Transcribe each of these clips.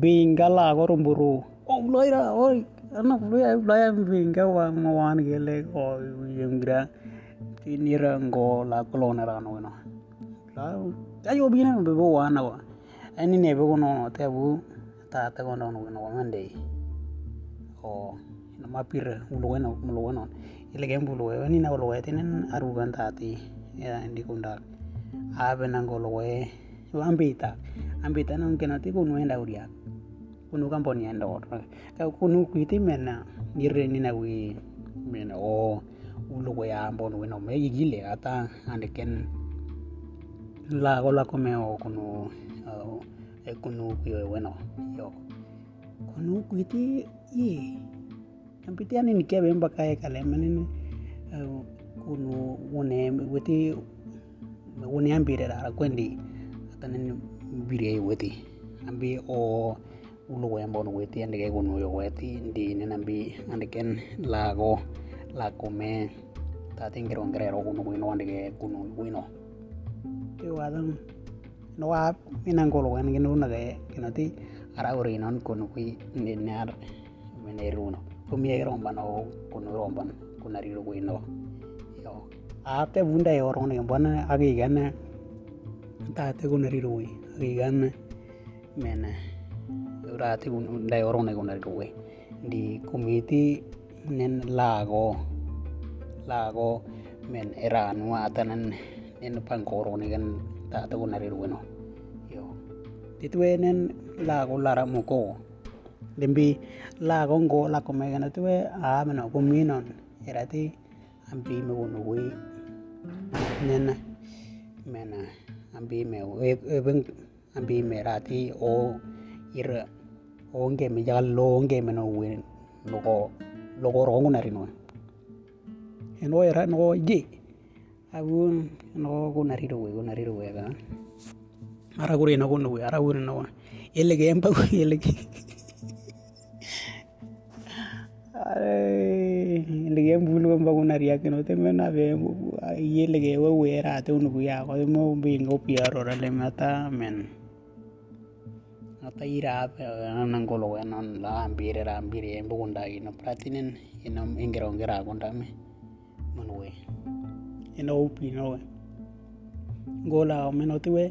binga la ko rumburu o loira o ana loya loya binga wa mawan gele ko yengra tinira ngo la kolona ra no no la ayo bina be bo wana wa. Ani ne be no te bu ta ta ko no no no mande o na mapir ulu no ulu no ile gem bulu ni na ulu tinen arugan tati ya ndi kundak abe nangolo we ambita ambita nang kenati kunu enda uria kunu kamponi enda or kunu kuiti mena nirre ni na wi mena o ulo we ambo no no me gile ata ande ken la gola come o kunu e kunu kuyo bueno yo kunu kuiti i ambita ni ni kebe mbaka e kale menene kunu une weti woni ambire ra kwendi atanen bire weti ambi o ulo wembo no weti ande ke kunu yo weti ndi ne nambi ande ken lago la come ta tingero ngrero kunu wino ande ke kunu wino te wadan no wa minangolo wen genu na ke kenati ara uri non kunu kui ni nar meneruno kumie romban o kunu romban kunari wino yo ate bunda e orong ne bona agi gana tategunerirwe agigana mena urate dai oronegunerirwe di committee nen lago. Lago men eranua atanan nen pankoronegan tategunerirweno yo titwe nen lago lara laramuko lembi lago ngo lakomegana ah, titwe ameno kuminon erati ampi megunuwi nena mena ambi me even e ambi me rati o ira o nge me jagal lo, nge me no wen logo logo rongo nari no. Eno era no ji abun no ko nari do we ko nari do we ga ara gure no ko no we, ara gure no ele ge empa ele ge. Are. Bulu ba kuna ria ke no te me na be ye lege we we ra te unu ya ko mo bi ngo pia ro ra le mata men. Ata ira pe nan ko lo non la ambire ra ambire en bugunda ino pratinen ino ingero ngera gonda me. Mon we. Ino upi no we. Gola o meno te we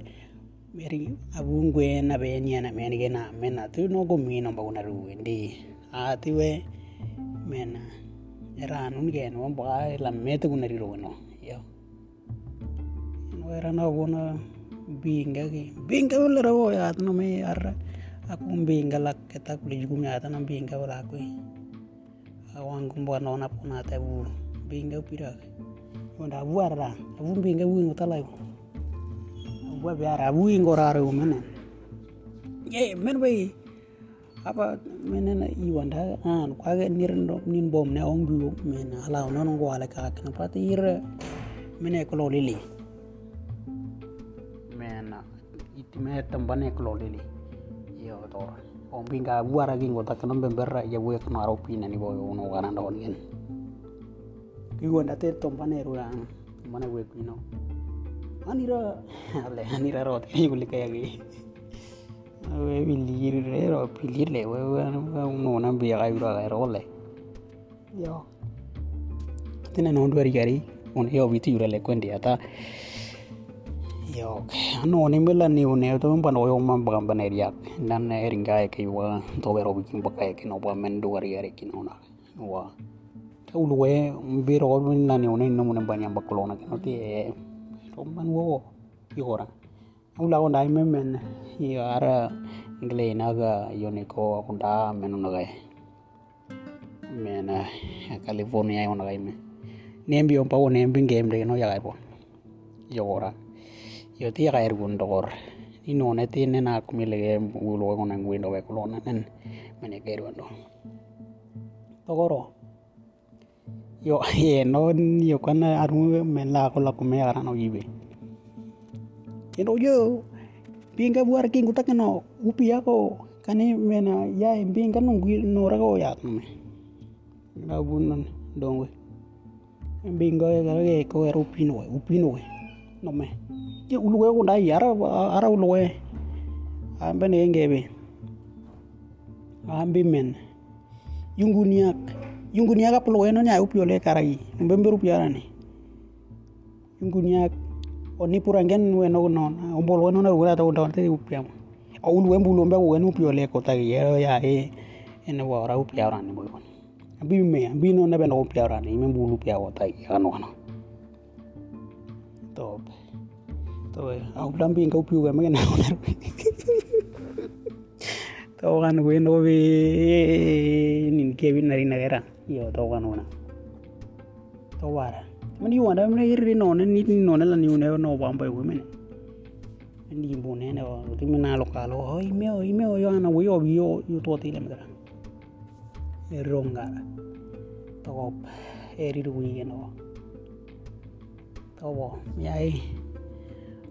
meri abungwe na be ni na me ni na me na tu no go mi no ba kuna ru ndi. A ti we mena era nun ge no ba la mete kun riro no yo no era no bona binga ge binga wala ro ya no me ar aku binga lak keta kuli jugu me ata no binga wala aku awang kumbo no na puna te bu binga pira wanda buara abu binga bu ngota la bu biara bu ngora ro mena ye men we apa menena iwanda an kwage nirndo nin bom ne biu men ala non ngo ala ka kana pati ir mene ko lili. Mena iti me tambane ko lili. Yo to ong binga buara gi ngota kana bemberra ya bu kana ro pina ni bo no kana ndon gen iwanda te tambane mana we pino anira ale anira ro te yuli kaya gi we pilir ro pilir le we no na bi ga ura ga ro le yo tena no ndo gari on yo biti ura le kwendi ata yo no ni mela ni one to mpa no yo man ba ba ne ria nan ne ringa e ke wa to be ro bi kin ba ka ke no ba men do gari gari kin ona wa ta ulu we bi ro na ni one no mun ba nyam ba kolona ke no ti to man wo yo ora ula ko dai men yo ara ngle naga yoni ko kunda menu naga men california yo naga me. Nembi on pawo nembi game de no ya po. Yo ora yo ti ga ergun dor ni no ne ti ne na kumile ge ulo ko nan windo be ko na nen. Mene ke ro togoro yo, ye no yo kana aru men la ko la kume ara no yibe. Eno yo. Pinga buar king utak no upi ako. Kani mena ya pinga no gui no rago ya me. Na bunan dong we. Pinga ya ga ko ero pino we upino we no ye ulu we ko dai ara ara ulu we ambe ne ngebe ambi men yunguniak yunguniak apa lo eno nya upi oleh karai mbembe rupiara ni. Yunguniak onipurangiani wena unona umbolo wena una rugura tau ndawa tiri upiamo au lu embu lomba ku wenu pio leko ta yero ya e ene wa ora upia ora ni boyo abi me abi no na bena upia ora ni me bulu pia wa ta ya no no top to au dambi ngau pio ga me na to gan we no be nin ke bi nari na gera? Yo to gan ona to wara when you want them really no ne need no ne lan you never know one by women and you bone ne o tu me na local o oi me oi me oi ana we o yo yo to ti le mera e ronga to go e ri ru ye no to bo mi ai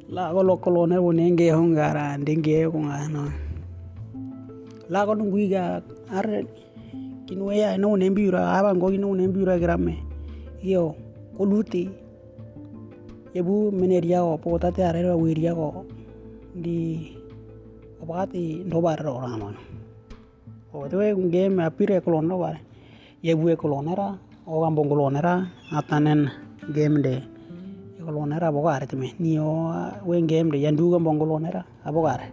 la go lo ko ne wo ne nge hongara ndenge ko ngano la go ngui ga ar kinwe ya no ne biura aba ngo ne biura gramme yo koluti yebu meneria o pota te are wa wiria ko di abati ndobar ro rano o te un game apire kolon no bare yebu e kolonera o gambo kolonera atanen game de kolonera bogare teme ni o wen game de yandu gambo kolonera abogare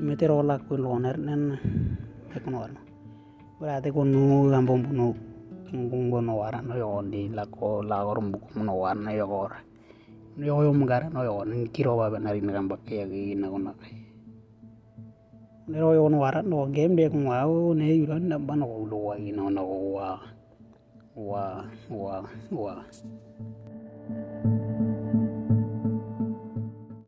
metero la ko loner nen e kono warno berarti kono gampong puno ngungo no wara no yogondi lako lagor mbukum no wara no yogora no yogo mugara no yogo ni kiro ba benari na gamba kaya gi na gona kai ne ro yogo no wara no game de ko wao ne yulo na ba no lo wa ina no wa wa wa wa